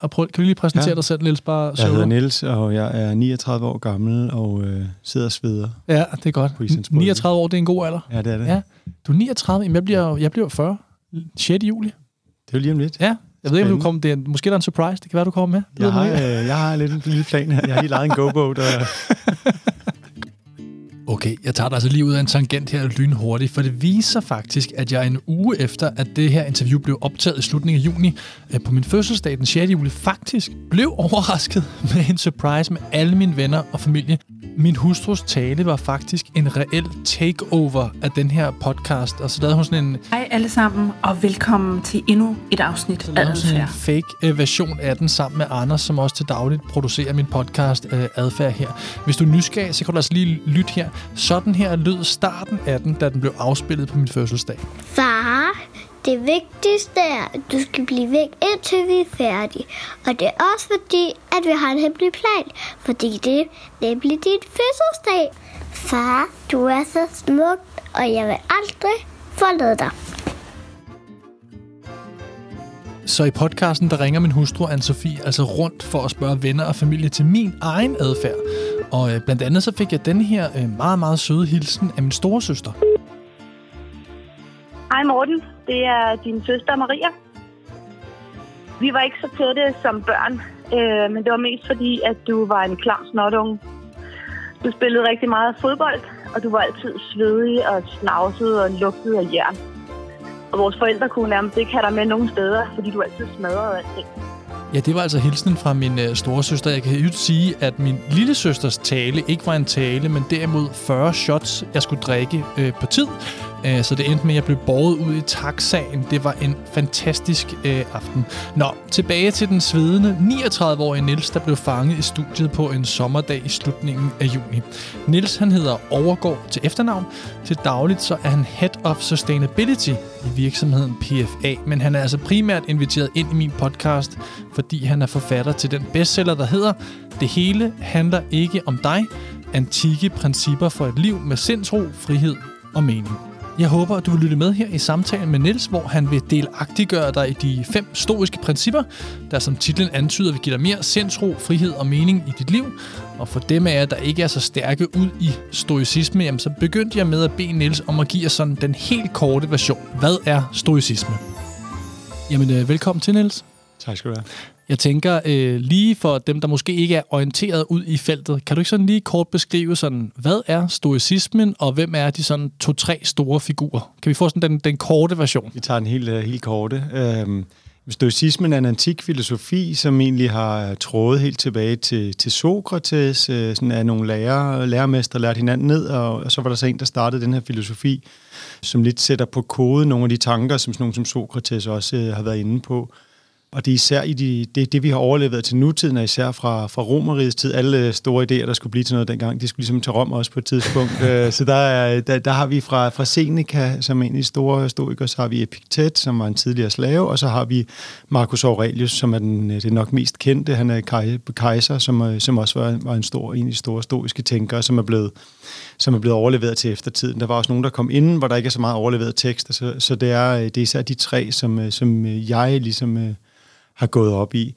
Og prøv, kan du lige præsentere ja. dig selv, Niels? Bare jeg hedder Niels, og jeg er 39 år gammel og øh, sidder og sveder. Ja, det er godt. 39 år, det er en god alder. Ja, det er det. Ja. Du er 39, jamen jeg bliver, jeg bliver 40. 6. juli. Det er jo lige om lidt. Ja, jeg ved ikke, om du kommer. Det er, måske der er en surprise. Det kan være, du kommer med. Jeg har, øh, jeg har lidt en lille plan her. Jeg har lige lejet en GoBoat. Og Okay, jeg tager dig altså lige ud af en tangent her lynhurtigt, for det viser faktisk, at jeg en uge efter, at det her interview blev optaget i slutningen af juni, øh, på min fødselsdag den 6. juli, faktisk blev overrasket med en surprise med alle mine venner og familie. Min hustrus tale var faktisk en reel takeover af den her podcast, og så lavede hun sådan en... Hej alle sammen, og velkommen til endnu et afsnit så hun sådan en fake øh, version af den sammen med Anders, som også til dagligt producerer min podcast uh, Adfærd her. Hvis du er nysgerrig, så kan du altså lige lytte her. Sådan her lød starten af den, da den blev afspillet på min fødselsdag. Far, det vigtigste er, at du skal blive væk, indtil vi er færdige. Og det er også fordi, at vi har en hemmelig plan. Fordi det er nemlig dit fødselsdag. Far, du er så smuk, og jeg vil aldrig forlade dig. Så i podcasten, der ringer min hustru anne Sofie altså rundt for at spørge venner og familie til min egen adfærd. Og øh, blandt andet så fik jeg den her øh, meget, meget søde hilsen af min storesøster. Hej Morten, det er din søster Maria. Vi var ikke så tætte som børn, øh, men det var mest fordi, at du var en klar snotunge. Du spillede rigtig meget fodbold, og du var altid svedig og snavset og lugtet af jern. Og vores forældre kunne nærmest ikke have dig med nogen steder, fordi du altid smadrede alting. Ja, det var altså hilsen fra min øh, store søster. Jeg kan jo sige, at min lille søsters tale ikke var en tale, men derimod 40 shots, jeg skulle drikke øh, på tid. Øh, så det endte med, at jeg blev båret ud i taxaen. Det var en fantastisk øh, aften. Nå, tilbage til den svedende 39-årige Nils, der blev fanget i studiet på en sommerdag i slutningen af juni. Nils han hedder Overgård til efternavn. Til dagligt så er han Head of Sustainability i virksomheden PFA, men han er altså primært inviteret ind i min podcast, fordi han er forfatter til den bestseller, der hedder Det hele handler ikke om dig, antikke principper for et liv med sindsro, frihed og mening. Jeg håber, at du vil lytte med her i samtalen med Niels, hvor han vil delagtiggøre dig i de fem stoiske principper, der som titlen antyder vil give dig mere sindsro, frihed og mening i dit liv. Og for dem af jer, der ikke er så stærke ud i stoicisme, jamen, så begyndte jeg med at bede Niels om at give jer sådan den helt korte version. Hvad er stoicisme? Jamen, øh, velkommen til, Niels. Tak skal du have. Jeg tænker, øh, lige for dem, der måske ikke er orienteret ud i feltet, kan du ikke sådan lige kort beskrive, sådan, hvad er stoicismen, og hvem er de sådan to-tre store figurer? Kan vi få sådan den, den korte version? Vi tager den helt, øh, helt korte. Øhm, stoicismen er en antik filosofi, som egentlig har trådet helt tilbage til, til Sokrates, øh, sådan af nogle lærer, lærermester lærte hinanden ned, og, og så var der så en, der startede den her filosofi, som lidt sætter på kode nogle af de tanker, som sådan nogle som Sokrates også øh, har været inde på. Og det er især i de, det, det, vi har overlevet til nutiden, er især fra, fra romerigets tid. Alle store idéer, der skulle blive til noget dengang, de skulle ligesom til Rom også på et tidspunkt. Øh, så der, er, der, der har vi fra, fra Seneca, som er en af de store historikere, så har vi Epiktet, som var en tidligere slave, og så har vi Marcus Aurelius, som er den det er nok mest kendte. Han er kejser, som, som også var, var en, stor, en af de store stoiske tænkere, som er blevet som er blevet overleveret til eftertiden. Der var også nogen, der kom inden, hvor der ikke er så meget overleveret tekster, så, så det, er, det er især de tre, som, som jeg ligesom har gået op i.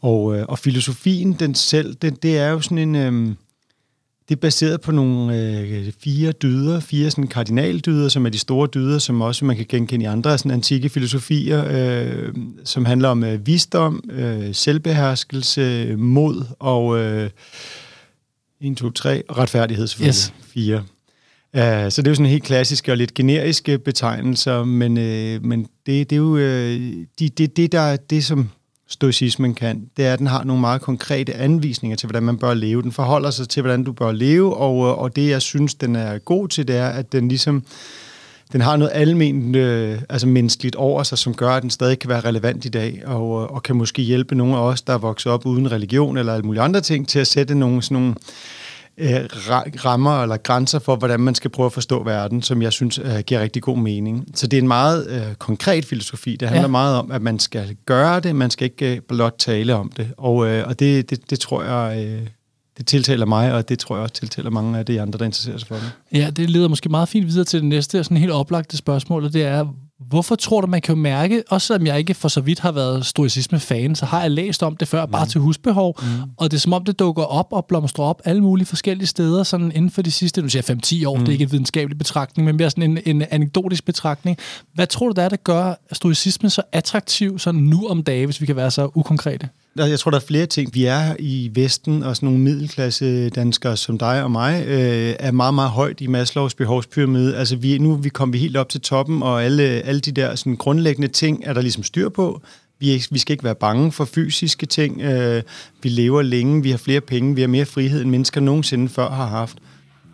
Og, øh, og filosofien den selv, den, det er jo sådan en... Øh, det er baseret på nogle øh, fire dyder, fire sådan kardinaldyder, som er de store dyder, som også man kan genkende i andre sådan antikke filosofier, øh, som handler om øh, visdom, øh, selvbeherskelse, mod og øh, 1, 2, 3, retfærdighed selvfølgelig. Yes. Fire. Uh, så det er jo sådan helt klassiske og lidt generiske betegnelser, men, øh, men det, det er jo øh, det, det, det, der, det, som stoicismen kan, det er, at den har nogle meget konkrete anvisninger til, hvordan man bør leve. Den forholder sig til, hvordan du bør leve, og, øh, og det, jeg synes, den er god til, det er, at den ligesom den har noget almindeligt, øh, altså menneskeligt over sig, som gør, at den stadig kan være relevant i dag, og, øh, og kan måske hjælpe nogle af os, der er vokset op uden religion eller alle mulige andre ting, til at sætte nogle sådan nogle øh, rammer eller grænser for, hvordan man skal prøve at forstå verden, som jeg synes øh, giver rigtig god mening. Så det er en meget øh, konkret filosofi. Det handler ja. meget om, at man skal gøre det, man skal ikke øh, blot tale om det. Og, øh, og det, det, det tror jeg... Øh, det tiltaler mig, og det tror jeg også tiltaler mange af de andre, der interesserer sig for det. Ja, det leder måske meget fint videre til det næste, sådan helt oplagte spørgsmål, og det er, Hvorfor tror du, man kan jo mærke, også selvom jeg ikke for så vidt har været stoicisme-fan, så har jeg læst om det før, bare til husbehov, mm. og det er som om, det dukker op og blomstrer op alle mulige forskellige steder, sådan inden for de sidste, nu siger jeg 5-10 år, mm. det er ikke en videnskabelig betragtning, men mere sådan en, en anekdotisk betragtning. Hvad tror du, der er, der gør stoicisme så attraktiv sådan nu om dagen, hvis vi kan være så ukonkrete? Jeg tror, der er flere ting. Vi er i Vesten, og sådan nogle middelklasse danskere som dig og mig, øh, er meget, meget højt i Maslows behovspyramide. Altså vi, nu vi kom vi helt op til toppen, og alle, alle de der sådan, grundlæggende ting er der ligesom styr på. Vi, vi skal ikke være bange for fysiske ting. Øh, vi lever længe, vi har flere penge, vi har mere frihed, end mennesker nogensinde før har haft.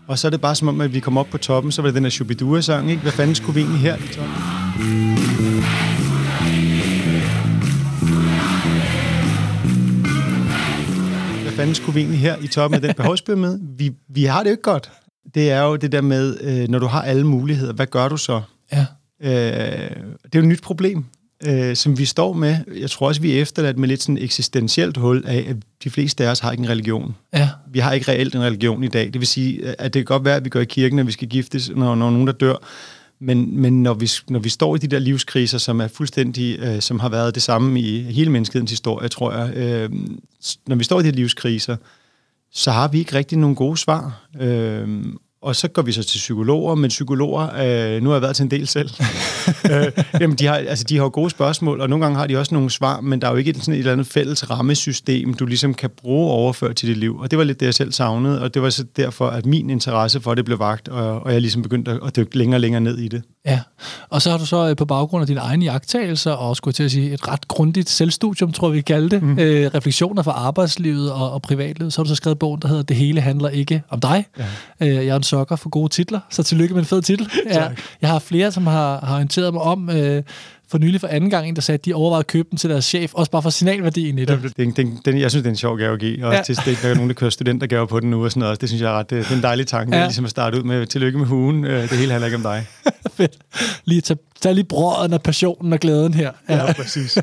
Og så er det bare som om, at vi kommer op på toppen, så var det den her Shubidua-sang, ikke? Hvad fanden skulle vi egentlig her fanden skulle vi egentlig her i toppen af den behovspyramide? Vi, vi har det jo ikke godt. Det er jo det der med, øh, når du har alle muligheder, hvad gør du så? Ja. Øh, det er jo et nyt problem, øh, som vi står med. Jeg tror også, vi er efterladt med lidt sådan et eksistentielt hul af, at de fleste af os har ikke en religion. Ja. Vi har ikke reelt en religion i dag. Det vil sige, at det kan godt være, at vi går i kirken, når vi skal giftes, når, når nogen der dør. Men, men når, vi, når vi står i de der livskriser, som er fuldstændig, øh, som har været det samme i hele menneskehedens historie, tror jeg, øh, når vi står i de her livskriser, så har vi ikke rigtig nogen gode svar. Øh, og så går vi så til psykologer, men psykologer, øh, nu har jeg været til en del selv, øh, jamen de har, altså, de har jo gode spørgsmål, og nogle gange har de også nogle svar, men der er jo ikke sådan et eller andet fælles rammesystem, du ligesom kan bruge overført til dit liv. Og det var lidt det, jeg selv savnede, og det var så derfor, at min interesse for det blev vagt, og, og jeg ligesom begyndte at dykke længere og længere ned i det. Ja, og så har du så øh, på baggrund af dine egne jagttagelser, og skulle til at sige et ret grundigt selvstudium, tror vi kalde det, mm. øh, refleksioner fra arbejdslivet og, og privatlivet, så har du så skrevet bogen, der hedder Det hele handler ikke om dig. Ja. Øh, jeg er en sokker for gode titler, så tillykke med en fed titel. jeg, jeg har flere, som har, har orienteret mig om... Øh, for nylig for anden gang en, der sagde, at de overvejede at købe den til deres chef, også bare for signalværdien i det. Den, den, den, jeg synes, det er en sjov gave at give. Også ja. til, det, der er nogen, der kører studentergaver på den nu og sådan noget. Det synes jeg er ret, det, det er en dejlig tanke. Ja. Ligesom at starte ud med, tillykke med hugen. Det hele handler ikke om dig. Fedt. Lige tage, tage lige brøden af passionen og glæden her. Ja, ja præcis. Ej,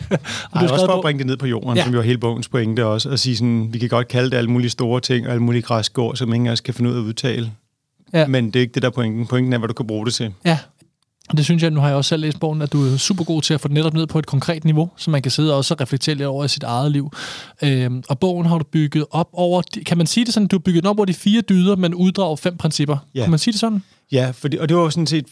også for at bringe det ned på jorden, ja. som jo er hele bogens pointe også. At sige sådan, vi kan godt kalde det alle mulige store ting og alle mulige græsgård, som ingen af os kan finde ud af at udtale. Ja. Men det er ikke det, der er pointen. Pointen er, hvad du kan bruge det til. Ja, og det synes jeg, nu har jeg også selv læst bogen, at du er super god til at få det netop ned på et konkret niveau, så man kan sidde og også reflektere lidt over i sit eget liv. Øhm, og bogen har du bygget op over, kan man sige det sådan, du har bygget den op over de fire dyder, men uddrager fem principper. Ja. Kan man sige det sådan? Ja, fordi, og det var jo sådan set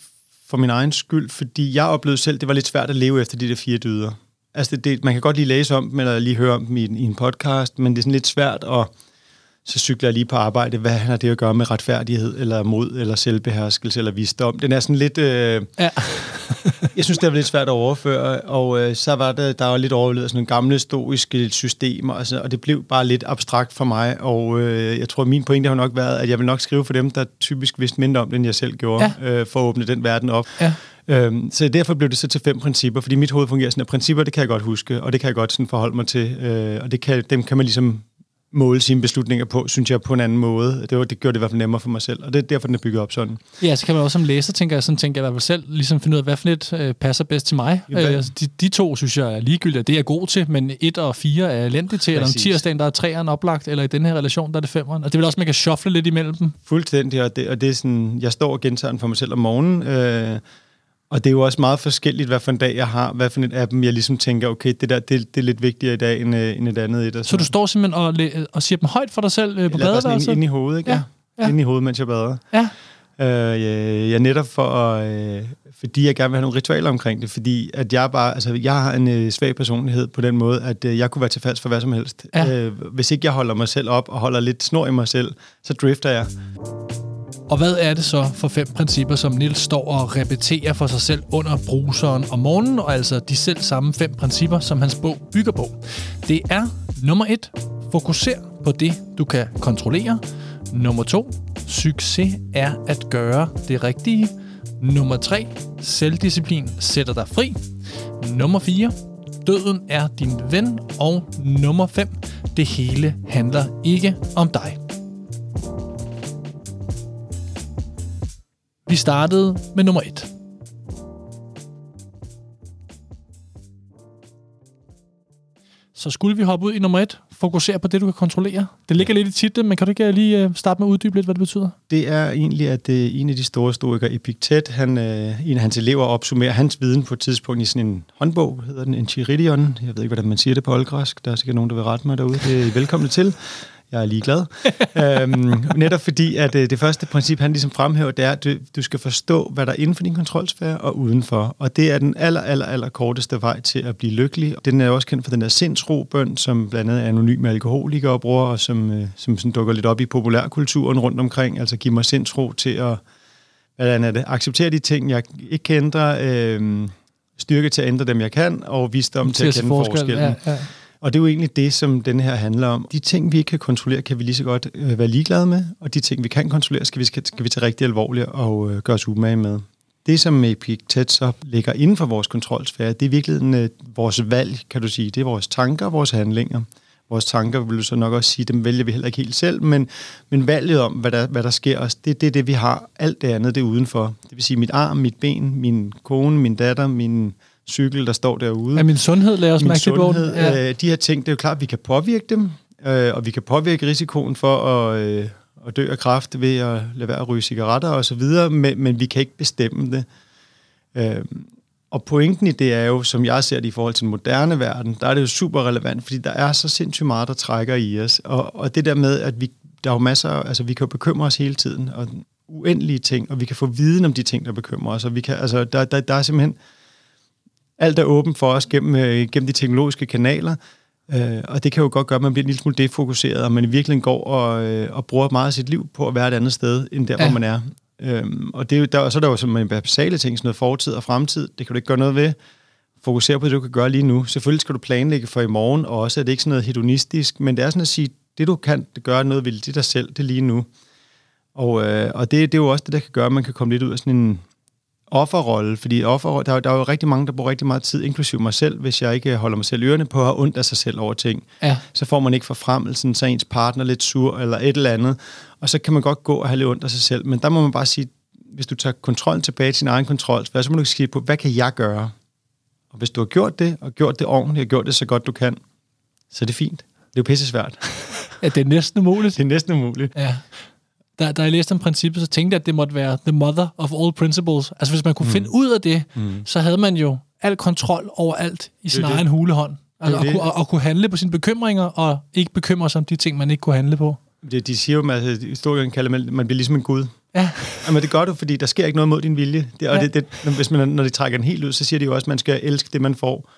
for min egen skyld, fordi jeg oplevede selv, det var lidt svært at leve efter de der fire dyder. Altså, det, det, man kan godt lige læse om dem, eller lige høre om dem i, i en podcast, men det er sådan lidt svært at så cykler jeg lige på arbejde. Hvad har det at gøre med retfærdighed, eller mod, eller selvbeherskelse, eller visdom? Den er sådan lidt... Øh, ja. jeg synes, det er lidt svært at overføre, og øh, så var det, der var lidt overlevet sådan en gamle stoiske systemer, altså, og det blev bare lidt abstrakt for mig, og øh, jeg tror, min pointe har nok været, at jeg vil nok skrive for dem, der typisk vidste mindre om det, end jeg selv gjorde, ja. øh, for at åbne den verden op. Ja. Øhm, så derfor blev det så til fem principper, fordi mit hoved fungerer sådan, at principper, det kan jeg godt huske, og det kan jeg godt sådan forholde mig til, øh, og det kan, dem kan man ligesom måle sine beslutninger på, synes jeg, på en anden måde. Det, var, det gjorde det i hvert fald nemmere for mig selv, og det er derfor, den er bygget op sådan. Ja, så kan man også som læser, tænker jeg, sådan tænker jeg i hvert fald selv, ligesom finde ud af, hvad for et øh, passer bedst til mig. Øh, altså, de, de to, synes jeg, er ligegyldige, det er jeg god til, men et og fire er elendigt til, eller om tirsdagen, der er treeren oplagt, eller i den her relation, der er det femeren. Og det vil også, man kan shuffle lidt imellem dem. Fuldstændig, og det, og det er sådan, jeg står og gentager den for mig selv om morgenen, øh, og det er jo også meget forskelligt, hvad for en dag jeg har, hvad for en af dem, jeg ligesom tænker, okay, det der, det, det er lidt vigtigere i dag, end, øh, end et andet et. Så. så du står simpelthen og, og siger dem højt for dig selv øh, på badeværelset? Ind, ind i hovedet, ikke? Ja. ja. Ind i hovedet, mens jeg bader. Ja. Øh, jeg, jeg netop for at, øh, fordi jeg gerne vil have nogle ritualer omkring det, fordi at jeg bare, altså jeg har en øh, svag personlighed på den måde, at øh, jeg kunne være til for hvad som helst. Ja. Øh, hvis ikke jeg holder mig selv op og holder lidt snor i mig selv, så drifter jeg. Og hvad er det så for fem principper, som Nils står og repeterer for sig selv under bruseren om morgenen, og altså de selv samme fem principper, som hans bog bygger på? Det er nummer et, fokuser på det, du kan kontrollere. Nummer to, succes er at gøre det rigtige. Nummer tre, selvdisciplin sætter dig fri. Nummer 4, døden er din ven. Og nummer 5, det hele handler ikke om dig. Vi startede med nummer 1. Så skulle vi hoppe ud i nummer et, fokusere på det, du kan kontrollere. Det ligger lidt i titlen, men kan du ikke lige øh, starte med at uddybe lidt, hvad det betyder? Det er egentlig, at det er en af de store stoikere, Epiktet, han, øh, en af hans elever opsummerer hans viden på et tidspunkt i sådan en håndbog, hedder den Enchiridion. Jeg ved ikke, hvordan man siger det på oldgræsk. Der er sikkert nogen, der vil rette mig derude. Det er I velkommen til. Jeg er ligeglad. øhm, netop fordi, at øh, det første princip, han ligesom fremhæver, det er, at du, du skal forstå, hvad der er inden for din kontrolsfære og udenfor. Og det er den aller, aller, aller korteste vej til at blive lykkelig. Den er også kendt for den der sindsrobøn, som blandt andet anonyme alkoholikere bruger, og som, øh, som sådan dukker lidt op i populærkulturen rundt omkring. Altså giv mig sindsro til at hvordan er det, acceptere de ting, jeg ikke kan ændre, øh, styrke til at ændre dem, jeg kan, og visdom til, til at kende forskel, forskellen. Ja, ja. Og det er jo egentlig det, som den her handler om. De ting, vi ikke kan kontrollere, kan vi lige så godt øh, være ligeglade med, og de ting, vi kan kontrollere, skal vi, skal, skal vi tage rigtig alvorligt og øh, gøre os umage med. Det, som med Epictet så ligger inden for vores kontrolsfære, det er virkelig øh, vores valg, kan du sige. Det er vores tanker og vores handlinger. Vores tanker, vil du så nok også sige, dem vælger vi heller ikke helt selv, men, men valget om, hvad der, hvad der sker os, det er det, det, vi har. Alt det andet, det er udenfor. Det vil sige mit arm, mit ben, min kone, min datter, min cykel, der står derude. Er min sundhed, lader os mærke til bogen? Ja. Øh, de her ting, det er jo klart, at vi kan påvirke dem, øh, og vi kan påvirke risikoen for at, øh, at dø af kræft ved at lade være at ryge cigaretter og så videre, men, men vi kan ikke bestemme det. Øh, og pointen i det er jo, som jeg ser det i forhold til den moderne verden, der er det jo super relevant, fordi der er så sindssygt meget, der trækker i os. Og, og det der med, at vi, der er jo masser, altså vi kan jo bekymre os hele tiden, og uendelige ting, og vi kan få viden om de ting, der bekymrer os, og vi kan, altså der, der, der er simpelthen, alt er åbent for os gennem, øh, gennem de teknologiske kanaler, øh, og det kan jo godt gøre, at man bliver en lille smule defokuseret, og man virkelig går og, øh, og bruger meget af sit liv på at være et andet sted, end der, ja. hvor man er. Øhm, og det er jo, der, så er der jo sådan basale ting, sådan noget fortid og fremtid, det kan du ikke gøre noget ved. Fokusere på det, du kan gøre lige nu. Selvfølgelig skal du planlægge for i morgen, og også er det ikke sådan noget hedonistisk, men det er sådan at sige, det du kan gøre noget ved det dig selv, det lige nu. Og, øh, og det, det er jo også det, der kan gøre, at man kan komme lidt ud af sådan en offerrolle, fordi offer, der, der er jo rigtig mange, der bruger rigtig meget tid, inklusive mig selv, hvis jeg ikke holder mig selv ørerne på at have ondt af sig selv over ting. Ja. Så får man ikke forfremmelsen, så er ens partner lidt sur eller et eller andet, og så kan man godt gå og have lidt ondt af sig selv. Men der må man bare sige, hvis du tager kontrollen tilbage til sin egen kontrol, så må du sige på, hvad kan jeg gøre? Og hvis du har gjort det, og gjort det ordentligt, og gjort det så godt du kan, så er det fint. Det er jo pisse svært. Ja, det er næsten umuligt. det er næsten umuligt. Ja da, da jeg læste om princippet, så tænkte jeg, at det måtte være the mother of all principles. Altså hvis man kunne mm. finde ud af det, mm. så havde man jo al kontrol over alt i sin egen hulehånd. Altså, og, og, og kunne handle på sine bekymringer, og ikke bekymre sig om de ting, man ikke kunne handle på. Det, de siger jo, at historikeren kalder man, man bliver ligesom en gud. Ja. Jamen, det gør du, fordi der sker ikke noget mod din vilje. Det, og ja. det, det, hvis man, når de trækker den helt ud, så siger de jo også, at man skal elske det, man får.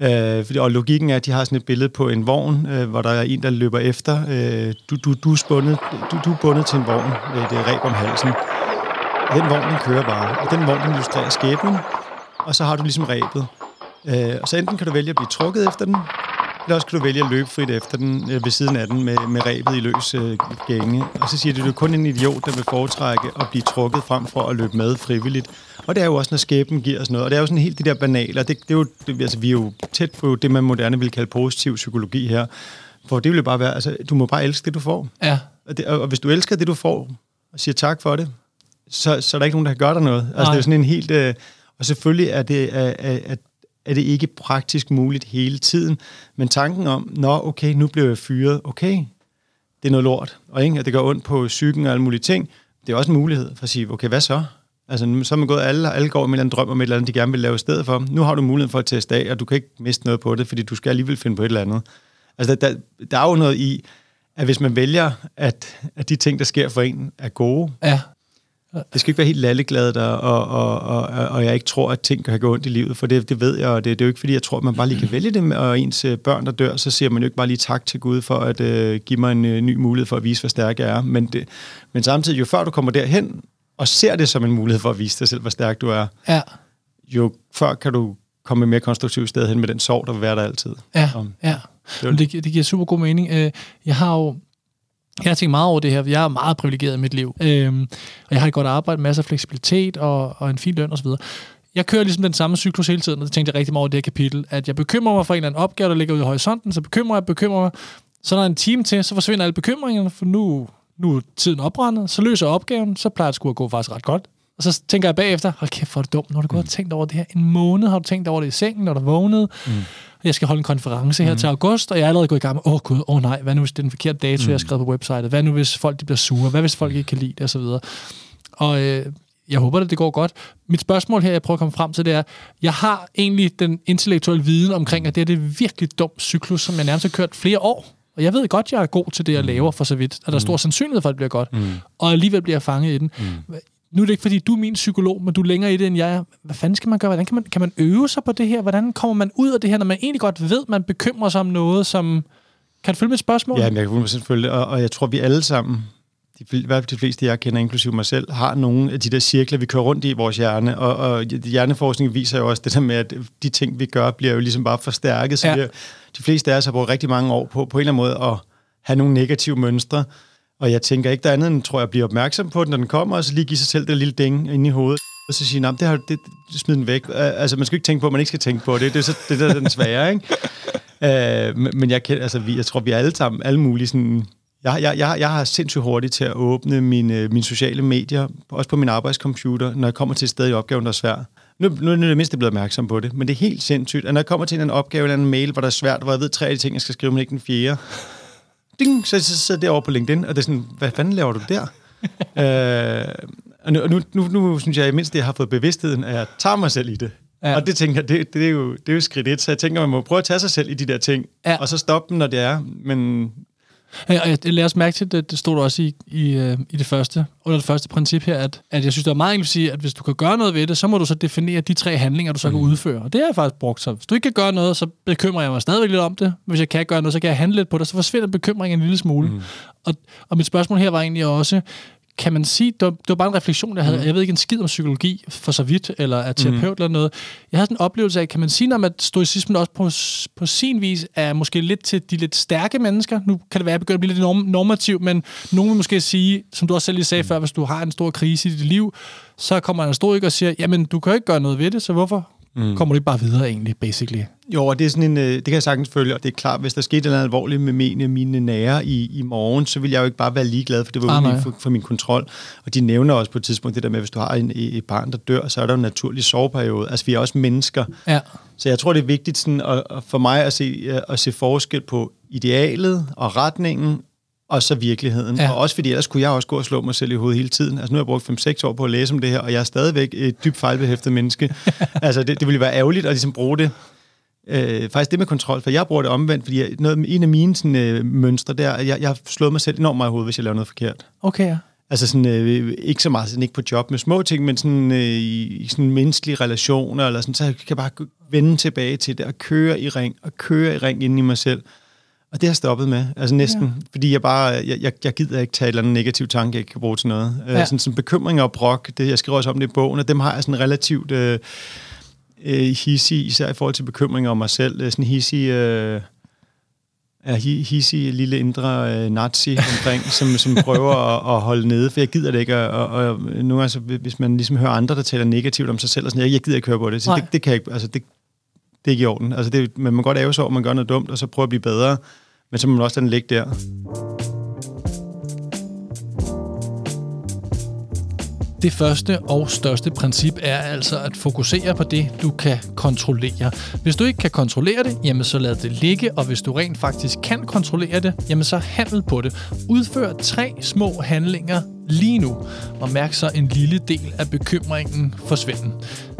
Øh, og logikken er, at de har sådan et billede på en vogn, øh, hvor der er en, der løber efter. Øh, du, du, du, er spundet, du, du er bundet til en vogn øh, med er reb om halsen. Og den vogn, den kører bare. Og den vogn, den illustrerer skæbnen. Og så har du ligesom rebet. Øh, og så enten kan du vælge at blive trukket efter den, eller også kan du vælge at løbe frit efter den øh, ved siden af den med, med rebet i løs øh, gænge. Og så siger du, at du er kun en idiot, der vil foretrække at blive trukket frem for at løbe med frivilligt. Og det er jo også, når skæben giver os noget. Og det er jo sådan helt de der banaler. Det, det er jo, det, altså, vi er jo tæt på det, man moderne vil kalde positiv psykologi her. For det vil jo bare være, altså, du må bare elske det, du får. Ja. Og, det, og hvis du elsker det, du får, og siger tak for det, så, så er der ikke nogen, der kan gøre dig noget. Altså, det er sådan en helt... Øh, og selvfølgelig er det, at, at er det ikke praktisk muligt hele tiden. Men tanken om, nå okay, nu bliver jeg fyret, okay, det er noget lort, og ikke, at det går ondt på psyken og alle mulige ting, det er også en mulighed for at sige, okay, hvad så? Altså, så er man gået, alle, alle går med en drøm om et eller andet, de gerne vil lave i stedet for. Nu har du muligheden for at teste af, og du kan ikke miste noget på det, fordi du skal alligevel finde på et eller andet. Altså, der, der er jo noget i, at hvis man vælger, at, at de ting, der sker for en, er gode, ja. Det skal ikke være helt lalleglad der, og, og, og, og jeg ikke tror, at ting kan gå ondt i livet, for det, det ved jeg, og det, det er jo ikke fordi, jeg tror, at man bare lige kan vælge det, og ens øh, børn, der dør, så siger man jo ikke bare lige tak til Gud for at uh, give mig en uh, ny mulighed for at vise, hvor stærk jeg er. Men, det, men samtidig, jo før du kommer derhen, og ser det som en mulighed for at vise dig selv, hvor stærk du er, ja. jo før kan du komme et mere konstruktivt sted hen med den sorg, der vil være der altid. Ja, um, ja. Det, det, det giver super god mening. Jeg har jo jeg har tænkt meget over det her, jeg er meget privilegeret i mit liv. Øhm, og jeg har et godt arbejde, masser af fleksibilitet og, og en fin løn osv. Jeg kører ligesom den samme cyklus hele tiden, og det tænkte jeg rigtig meget over det her kapitel, at jeg bekymrer mig for en eller anden opgave, der ligger ude i horisonten, så bekymrer jeg, bekymrer mig. Så når der er en time til, så forsvinder alle bekymringerne, for nu, nu er tiden oprendet, så løser jeg opgaven, så plejer det sgu at gå faktisk ret godt. Og så tænker jeg bagefter, hold kæft, hvor er det dumt, har du gået og tænkt over det her en måned, har du tænkt over det i sengen, når du vågnede. Mm. Jeg skal holde en konference her mm. til august, og jeg er allerede gået i gang med, åh oh, gud, åh oh, nej, hvad nu hvis det er den forkerte dato, mm. jeg har skrevet på websitet? Hvad nu hvis folk de bliver sure? Hvad hvis folk ikke kan lide det? Og så videre. Og øh, jeg håber, at det går godt. Mit spørgsmål her, jeg prøver at komme frem til, det er, jeg har egentlig den intellektuelle viden omkring, at det er det virkelig dumt cyklus, som jeg nærmest har kørt flere år. Og jeg ved godt, jeg er god til det, jeg mm. laver for så vidt. At der er stor mm. sandsynlighed for, at det bliver godt. Mm. Og alligevel bliver jeg fanget i den. Mm. Nu er det ikke, fordi du er min psykolog, men du er længere i det, end jeg er. Hvad fanden skal man gøre? Hvordan kan man, kan man øve sig på det her? Hvordan kommer man ud af det her, når man egentlig godt ved, man bekymrer sig om noget, som... Kan du følge mit spørgsmål? Ja, men jeg kan selvfølgelig, og, og jeg tror, vi alle sammen de, i hvert fald de fleste, jeg kender, inklusive mig selv, har nogle af de der cirkler, vi kører rundt i vores hjerne. Og, og hjerneforskning viser jo også det der med, at de ting, vi gør, bliver jo ligesom bare forstærket. Så ja. vi, de fleste af os har brugt rigtig mange år på, på en eller anden måde at have nogle negative mønstre. Og jeg tænker ikke, der er andet end, tror jeg, at blive opmærksom på den, når den kommer, og så lige give sig selv det lille ding ind i hovedet. Og så sige, det har det, smid den væk. Altså, man skal ikke tænke på, at man ikke skal tænke på det. Det er så det, der er den svære, ikke? Uh, men jeg, kan, altså, vi, jeg tror, vi er alle sammen, alle mulige sådan, jeg, jeg, jeg, jeg har sindssygt hurtigt til at åbne mine, mine sociale medier, også på min arbejdscomputer, når jeg kommer til et sted i opgaven, der er svært. Nu, nu er det mindste blevet opmærksom på det, men det er helt sindssygt, at når jeg kommer til en opgave eller en mail, hvor der er svært, hvor jeg ved tre af de ting, jeg skal skrive, men ikke den fjerde, ding, så, så sidder jeg over på LinkedIn, og det er sådan, hvad fanden laver du der? øh, og nu, nu, nu, nu synes jeg, at mindst jeg har fået bevidstheden, at jeg tager mig selv i det. Ja. Og det tænker jeg, det, det, er jo, det er jo skridt et, så jeg tænker, man må prøve at tage sig selv i de der ting, ja. og så stoppe dem, når det er. Men Ja, og jeg lader os mærke til, det, det stod også i, i, øh, i det første, under det første princip her, at, at jeg synes, det er meget enkelt at sige, at hvis du kan gøre noget ved det, så må du så definere de tre handlinger, du så mm. kan udføre. Og det har jeg faktisk brugt. Så hvis du ikke kan gøre noget, så bekymrer jeg mig stadigvæk lidt om det. Hvis jeg kan gøre noget, så kan jeg handle lidt på det, så forsvinder bekymringen en lille smule. Mm. Og, og mit spørgsmål her var egentlig også, kan man sige, det var, det var bare en refleksion, jeg havde. Mm. Jeg ved ikke en skid om psykologi for så vidt, eller er terapeut mm. eller noget. Jeg havde sådan en oplevelse af, kan man sige, at stoicismen også på, på sin vis er måske lidt til de lidt stærke mennesker. Nu kan det være, at jeg begynder at blive lidt norm- normativ, men nogen vil måske sige, som du også selv lige sagde mm. før, hvis du har en stor krise i dit liv, så kommer en historiker og siger, jamen, du kan ikke gøre noget ved det, så hvorfor mm. kommer du ikke bare videre egentlig, basically? Jo, og det, er sådan en, øh, det kan jeg sagtens følge, og det er klart, hvis der skete noget alvorligt med mine, mine nære i, i morgen, så vil jeg jo ikke bare være ligeglad, for det var ah, for, for min kontrol. Og de nævner også på et tidspunkt det der med, at hvis du har en, et barn, der dør, så er der jo en naturlig soveperiode. Altså, vi er også mennesker. Ja. Så jeg tror, det er vigtigt sådan, at, for mig at se, øh, at se forskel på idealet og retningen, og så virkeligheden. Ja. Og også fordi ellers kunne jeg også gå og slå mig selv i hovedet hele tiden. Altså nu har jeg brugt 5-6 år på at læse om det her, og jeg er stadigvæk et dybt fejlbehæftet menneske. altså det, det ville være ærgerligt at ligesom bruge det Øh, faktisk det med kontrol, for jeg bruger det omvendt, fordi jeg, noget, en af mine sådan, øh, mønstre der, jeg, jeg har slået mig selv enormt meget i hovedet, hvis jeg laver noget forkert. Okay, ja. Altså sådan, øh, ikke så meget sådan, ikke på job med små ting, men sådan, øh, i sådan menneskelige relationer, eller sådan, så jeg kan bare vende tilbage til det, og køre i ring, og køre i ring inden i mig selv. Og det har stoppet med, altså næsten, ja. fordi jeg bare, jeg, jeg, jeg gider ikke tage et eller andet negativ tanke, jeg kan bruge til noget. Øh, ja. Øh, sådan, sådan bekymringer og brok, det, jeg skriver også om det i bogen, og dem har jeg sådan relativt... Øh, øh, hissig, især i forhold til bekymringer om mig selv. Sådan hissig, øh, er hissig lille indre øh, nazi omkring, som, som prøver at, at holde nede, for jeg gider det ikke. Og, og nu altså, hvis man ligesom hører andre, der taler negativt om sig selv, og sådan, jeg, jeg gider ikke høre på det. Så det, det, kan jeg ikke, altså, det, det er ikke i orden. Altså, det, man må godt æve sig over, man gør noget dumt, og så prøve at blive bedre, men så må man også den ligge der. Det første og største princip er altså at fokusere på det, du kan kontrollere. Hvis du ikke kan kontrollere det, jamen så lad det ligge, og hvis du rent faktisk kan kontrollere det, jamen så handel på det. Udfør tre små handlinger lige nu, og mærk så en lille del af bekymringen forsvinde.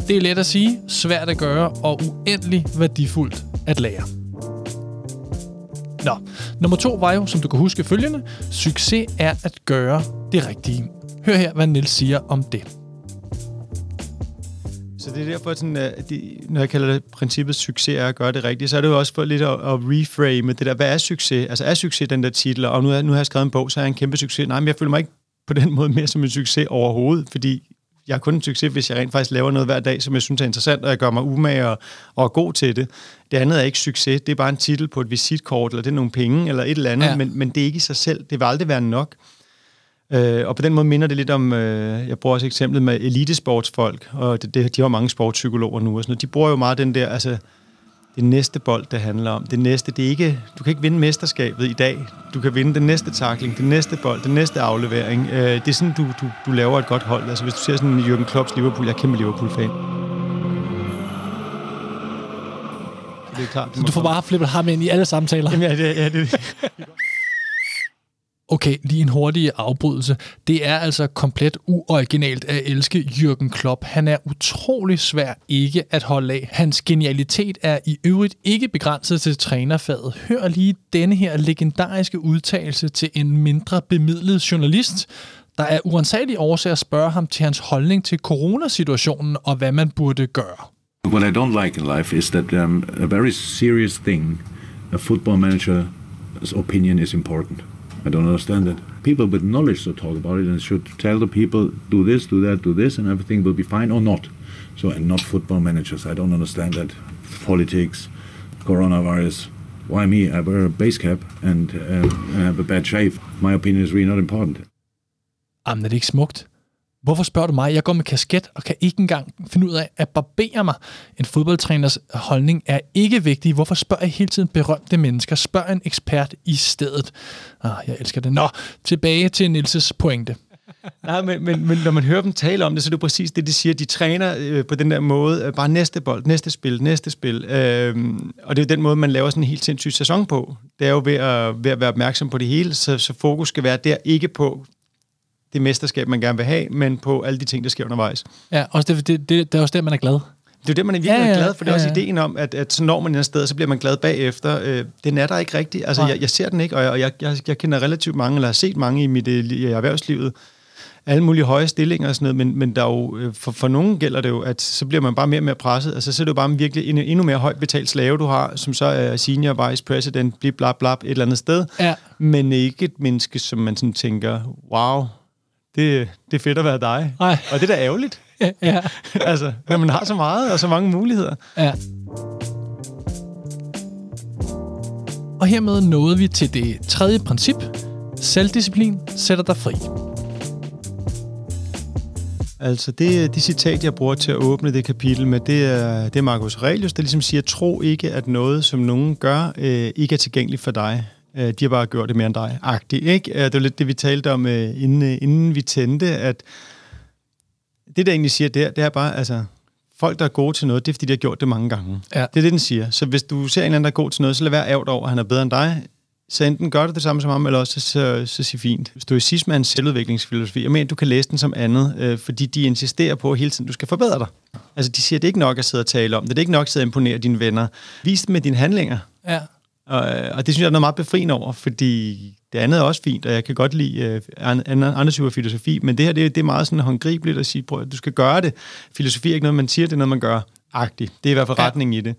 Det er let at sige, svært at gøre og uendelig værdifuldt at lære. Nå, nummer to var jo, som du kan huske følgende, succes er at gøre det rigtige. Hør her, hvad Nils siger om det. Så det er derfor, sådan, at de, når jeg kalder det princippet succes er at gøre det rigtigt, så er det jo også for lidt at, at reframe det der, hvad er succes? Altså er succes den der titel, og nu, er, nu har jeg skrevet en bog, så er jeg en kæmpe succes. Nej, men jeg føler mig ikke på den måde mere som en succes overhovedet, fordi jeg er kun en succes, hvis jeg rent faktisk laver noget hver dag, som jeg synes er interessant, og jeg gør mig umage og, og er god til det. Det andet er ikke succes, det er bare en titel på et visitkort, eller det er nogle penge, eller et eller andet, ja. men, men det er ikke i sig selv. Det vil aldrig være nok. Øh, og på den måde minder det lidt om, øh, jeg bruger også eksemplet med elitesportsfolk, og det, det, de har mange sportspsykologer nu, og sådan noget. de bruger jo meget den der, altså det næste bold, det handler om. Det næste, det er ikke, du kan ikke vinde mesterskabet i dag. Du kan vinde den næste takling, den næste bold, den næste aflevering. Øh, det er sådan, du, du, du laver et godt hold. Altså hvis du ser sådan en Jürgen Klopps Liverpool, jeg er kæmpe Liverpool-fan. Det er klart. Så du får bare flippet ham ind i alle samtaler? Jamen, ja, det, ja, det, Okay, lige en hurtig afbrydelse. Det er altså komplet uoriginalt at elske Jürgen Klopp. Han er utrolig svær ikke at holde af. Hans genialitet er i øvrigt ikke begrænset til trænerfaget. Hør lige denne her legendariske udtalelse til en mindre bemidlet journalist, der er uansagelige årsager at spørge ham til hans holdning til coronasituationen og hvad man burde gøre. What I don't like in life is that um, a very serious thing, a football manager's opinion is important. I don't understand that. People with knowledge should talk about it and should tell the people, do this, do that, do this, and everything will be fine or not. So, and not football managers. I don't understand that. Politics, coronavirus. Why me? I wear a base cap and uh, have a bad shave. My opinion is really not important. Jamen, er det ikke? Hvorfor spørger du mig? Jeg går med kasket og kan ikke engang finde ud af at barbere mig. En fodboldtræners holdning er ikke vigtig. Hvorfor spørger jeg hele tiden berømte mennesker? Spørg en ekspert i stedet. Ah, jeg elsker det. Nå, tilbage til Nilses pointe. Nej, men, men, men når man hører dem tale om det, så er det præcis det, de siger. De træner øh, på den der måde, øh, bare næste bold, næste spil, næste spil. Øh, og det er den måde, man laver sådan en helt sindssyg sæson på. Det er jo ved at, ved at være opmærksom på det hele, så, så fokus skal være der, ikke på det mesterskab, man gerne vil have, men på alle de ting, der sker undervejs. Ja, også det, det, det, det er også der, man er glad. Det er jo det, man er virkelig Ja, ja, glad for. Det er ja, også ja. ideen om, at, at så når man et sted, så bliver man glad bagefter. Øh, den er der ikke rigtigt. Altså, Nej. jeg, jeg ser den ikke, og jeg, og jeg, jeg, jeg kender relativt mange, eller har set mange i mit øh, i erhvervslivet, alle mulige høje stillinger og sådan noget, men, men der er jo, øh, for, for nogen gælder det jo, at så bliver man bare mere og mere presset. Altså, så er det jo bare en virkelig en, endnu mere højt betalt slave, du har, som så er senior vice president, blip, blap, blap, et eller andet sted. Ja. Men ikke et menneske, som man sådan tænker, wow, det, det er fedt at være dig. Nej. Og det er da ærgerligt. Ja, ja. altså, når man har så meget og så mange muligheder. ja. Og hermed nåede vi til det tredje princip. Selvdisciplin sætter dig fri. Altså, det, det citat, jeg bruger til at åbne det kapitel med, det er, det er Marcus Aurelius, der ligesom siger, tro ikke, at noget, som nogen gør, øh, ikke er tilgængeligt for dig. Øh, de har bare gjort det mere end dig. Agtigt, ikke? Øh, Det var lidt det, vi talte om, øh, inden, øh, inden vi tændte, at det, der egentlig siger der, det er bare, altså, folk, der er gode til noget, det er, fordi de har gjort det mange gange. Ja. Det er det, den siger. Så hvis du ser en anden, der er god til noget, så lad være ærget over, at han er bedre end dig. Så enten gør du det samme som ham, eller også så, så, så sig fint. Stoicisme er en selvudviklingsfilosofi. Jeg mener, du kan læse den som andet, øh, fordi de insisterer på at hele tiden, du skal forbedre dig. Altså, de siger, det er ikke nok at sidde og tale om det. Det er ikke nok at sidde og imponere dine venner. Vis dem med dine handlinger. Ja. Og, og det synes jeg er noget meget befriende over, fordi det andet er også fint, og jeg kan godt lide øh, andre, andre typer filosofi, men det her, det, det er meget sådan håndgribeligt at sige, prøv, at du skal gøre det. Filosofi er ikke noget, man siger, det er noget, man gør. Agtigt. Det er i hvert fald Ja. retningen i det.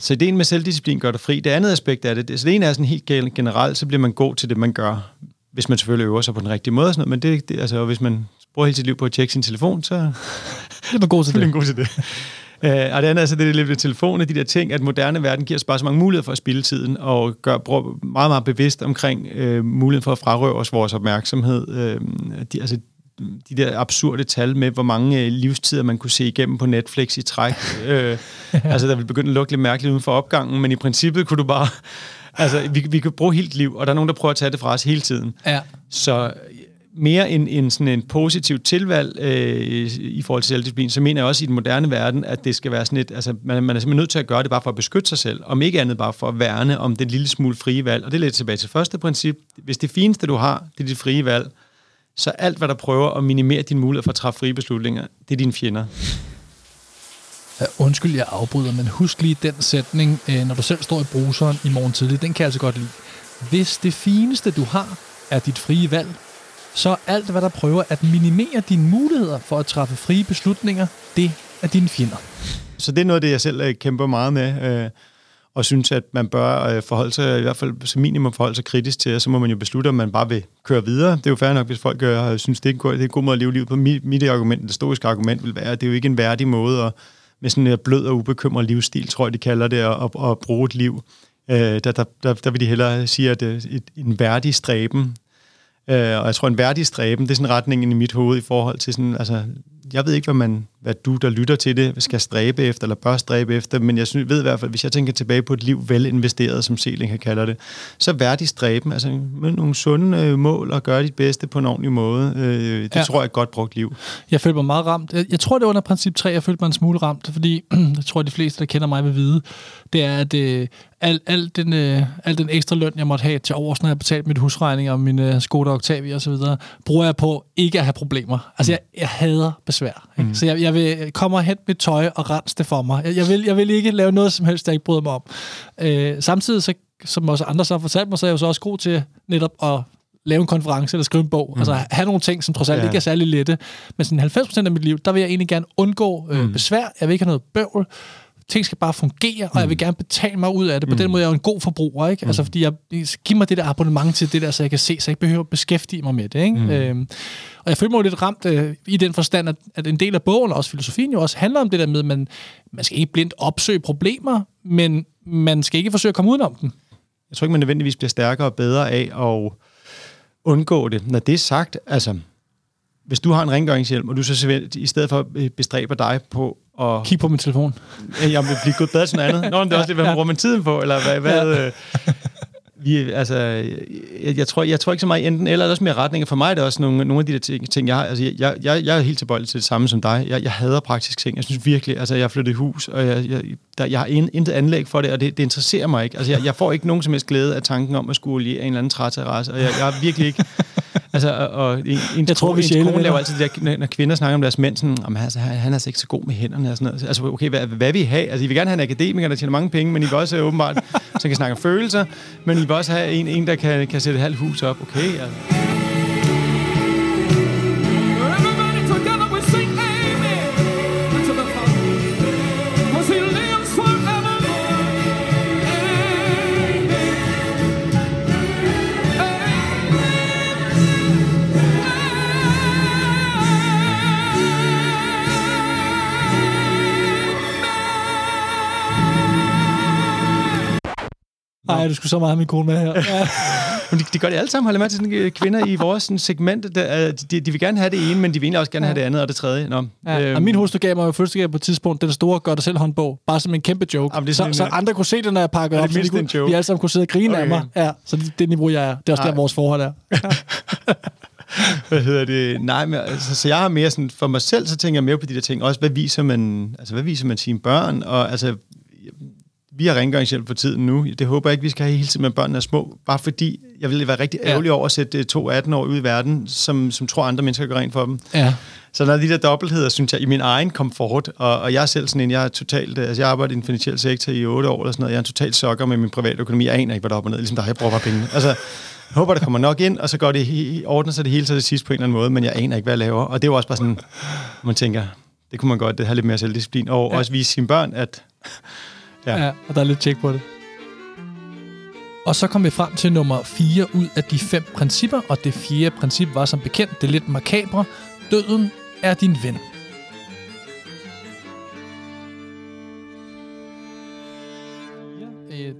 Så ideen med selvdisciplin gør dig fri. Det andet aspekt af det, det så det ene er sådan helt gen- generelt, så bliver man god til det, man gør, hvis man selvfølgelig øver sig på den rigtige måde og sådan noget, men det, det, altså, hvis man bruger hele sit liv på at tjekke sin telefon, så Det var god til er det. en god til det. Uh, og det andet er så det er lidt med telefonen, de der ting, at moderne verden giver os bare så mange muligheder for at spille tiden, og gør bruger meget, meget bevidst omkring uh, muligheden for at frarøve os vores opmærksomhed. Uh, de, altså, de der absurde tal med, hvor mange uh, livstider man kunne se igennem på Netflix i træk. uh, altså, der vil begynde at lukke lidt mærkeligt uden for opgangen, men i princippet kunne du bare... Altså, vi, vi kan bruge helt liv, og der er nogen, der prøver at tage det fra os hele tiden. Ja. Så mere end, end sådan en positiv tilvalg øh, i forhold til selvdisciplin, så mener jeg også i den moderne verden, at det skal være sådan et, altså man, man er simpelthen nødt til at gøre det bare for at beskytte sig selv, om ikke andet bare for at værne om den lille smule frie valg. Og det er lidt tilbage til første princip. Hvis det fineste, du har, det er dit frie valg, så alt, hvad der prøver at minimere din mulighed for at træffe frie beslutninger, det er dine fjender. Ja, undskyld, jeg afbryder, men husk lige den sætning, øh, når du selv står i bruseren i morgen tidlig. Den kan jeg altså godt lide. Hvis det fineste, du har, er dit frie valg, så er alt, hvad der prøver at minimere dine muligheder for at træffe frie beslutninger, det er dine fjender. Så det er noget af det, jeg selv øh, kæmper meget med, øh, og synes, at man bør øh, forholde sig, i hvert fald som minimum forholde sig kritisk til, og så må man jo beslutte, om man bare vil køre videre. Det er jo fair nok, hvis folk øh, synes, det er, en god, det er en god måde at leve livet på. Mit, mit argument, det stoiske argument vil være, at det er jo ikke en værdig måde at, med sådan en øh, blød og ubekymret livsstil, tror jeg, de kalder det, at, at, bruge et liv. Øh, der, der, der, der vil de hellere sige, at det er et, en værdig stræben, Øh, og jeg tror, en værdig stræben, det er sådan retningen i mit hoved i forhold til sådan, altså, jeg ved ikke, hvad, man, hvad du, der lytter til det, skal stræbe efter, eller bør stræbe efter, men jeg synes, ved i hvert fald, hvis jeg tænker tilbage på et liv vel investeret, som Seling kalder det, så værdig stræben, altså med nogle sunde øh, mål og gøre dit bedste på en ordentlig måde. Øh, det ja. tror jeg er et godt brugt liv. Jeg følte mig meget ramt. Jeg, jeg tror, det er under princip 3, jeg følte mig en smule ramt, fordi jeg tror, de fleste, der kender mig, vil vide, det er, at øh, al, al, den, øh, al den ekstra løn, jeg måtte have til overs, når jeg betalte mit husregning og min øh, Skoda Octavia osv., bruger jeg på ikke at have problemer. Altså, jeg, jeg hader besvær. Ikke? Mm. Så jeg, jeg vil komme og hente mit tøj og rense det for mig. Jeg, jeg, vil, jeg vil ikke lave noget som helst, jeg ikke bryder mig om. Øh, samtidig, så, som også andre så har fortalt mig, så er jeg jo så også god til netop at lave en konference eller skrive en bog. Mm. Altså have nogle ting, som trods alt ja. ikke er særlig lette. Men sådan 90% af mit liv, der vil jeg egentlig gerne undgå øh, mm. besvær. Jeg vil ikke have noget bøvl ting skal bare fungere, og jeg vil mm. gerne betale mig ud af det. På mm. den måde er jeg jo en god forbruger, ikke? Altså, mm. Altså, fordi jeg, giver mig det der abonnement til det der, så jeg kan se, så jeg ikke behøver at beskæftige mig med det, ikke? Mm. Øhm, og jeg føler mig lidt ramt øh, i den forstand, at, at en del af bogen, og også filosofien jo også, handler om det der med, at man, man skal ikke blindt opsøge problemer, men man skal ikke forsøge at komme udenom dem. Jeg tror ikke, man nødvendigvis bliver stærkere og bedre af at undgå det. Når det er sagt, altså, hvis du har en rengøringshjelm, og du så i stedet for bestræber dig på at... Kig på min telefon. Jeg vil blive gået bedre til noget andet. Nå, men det er også lidt, hvad man bruger man tiden på, eller hvad... hvad ja. øh, vi, altså, jeg, jeg, tror, jeg tror ikke så meget enten eller, eller også mere retninger. For mig er det også nogle, nogle af de der ting, ting jeg har. Altså, jeg, jeg, jeg er helt tilbøjelig til det samme som dig. Jeg, jeg hader praktisk ting. Jeg synes virkelig, altså, jeg har flyttet i hus, og jeg, jeg, der, jeg har intet anlæg for det, og det, det interesserer mig ikke. Altså, jeg, jeg får ikke nogen som helst glæde af tanken om at skulle lige en eller anden træterrasse, og jeg, jeg har virkelig ikke... Altså, og en, en, jeg tror, vi kone laver altid det der, når kvinder snakker om deres mænd, sådan, om, altså, han er altså ikke så god med hænderne og sådan noget. Altså, okay, hvad, hvad vil I have? Altså, I vil gerne have en akademiker, der tjener mange penge, men I vil også åbenbart, så kan snakke om følelser, men I vil også have en, en der kan, kan sætte et halvt hus op. Okay, altså. Nej, du skulle så meget have min kone med her. Ja. men de, de gør det alle sammen, holder med til sådan, øh, kvinder i vores sådan, segment. Der, de, de vil gerne have det ene, men de vil egentlig også gerne ja. have det andet og det tredje. Nå, ja. øhm. Og min hustru gav mig jo fødselsdag på et tidspunkt, den store gør det selv håndbog, bare som en kæmpe joke. Jamen, det så, en, så, andre kunne se det, når jeg pakkede op, så de, kunne, de alle sammen kunne sidde og grine okay. af mig. Ja, så det, det niveau, jeg er. Det er også Ej. der, vores forhold er. hvad hedder det? Nej, men, altså, så jeg har mere sådan, for mig selv, så tænker jeg mere på de der ting. Også, hvad viser man, altså, hvad viser man sine børn? Og altså, vi har rengøringshjælp for tiden nu. Det håber jeg ikke, vi skal have hele tiden, med børnene er små. Bare fordi, jeg vil være rigtig ærgerlig ja. over at sætte to 18 år ud i verden, som, som tror, andre mennesker gør rent for dem. Ja. Så der er de der dobbeltheder, synes jeg, i min egen komfort, og, og jeg er selv sådan en, jeg er totalt, altså jeg arbejder i den finansielle sektor i otte år eller sådan noget, jeg er en totalt sokker med min private økonomi, jeg aner ikke, hvad der er op og ned, ligesom der, jeg bruger bare penge. Altså, jeg håber, der kommer nok ind, og så går det i ordner sig det hele til det sidste på en eller anden måde, men jeg aner ikke, hvad jeg laver. Og det er jo også bare sådan, man tænker, det kunne man godt det have lidt mere selvdisciplin, og ja. også vise sine børn, at Ja. ja, og der er lidt tjek på det. Og så kom vi frem til nummer 4 ud af de fem principper, og det fjerde princip var som bekendt det lidt makabre. Døden er din ven.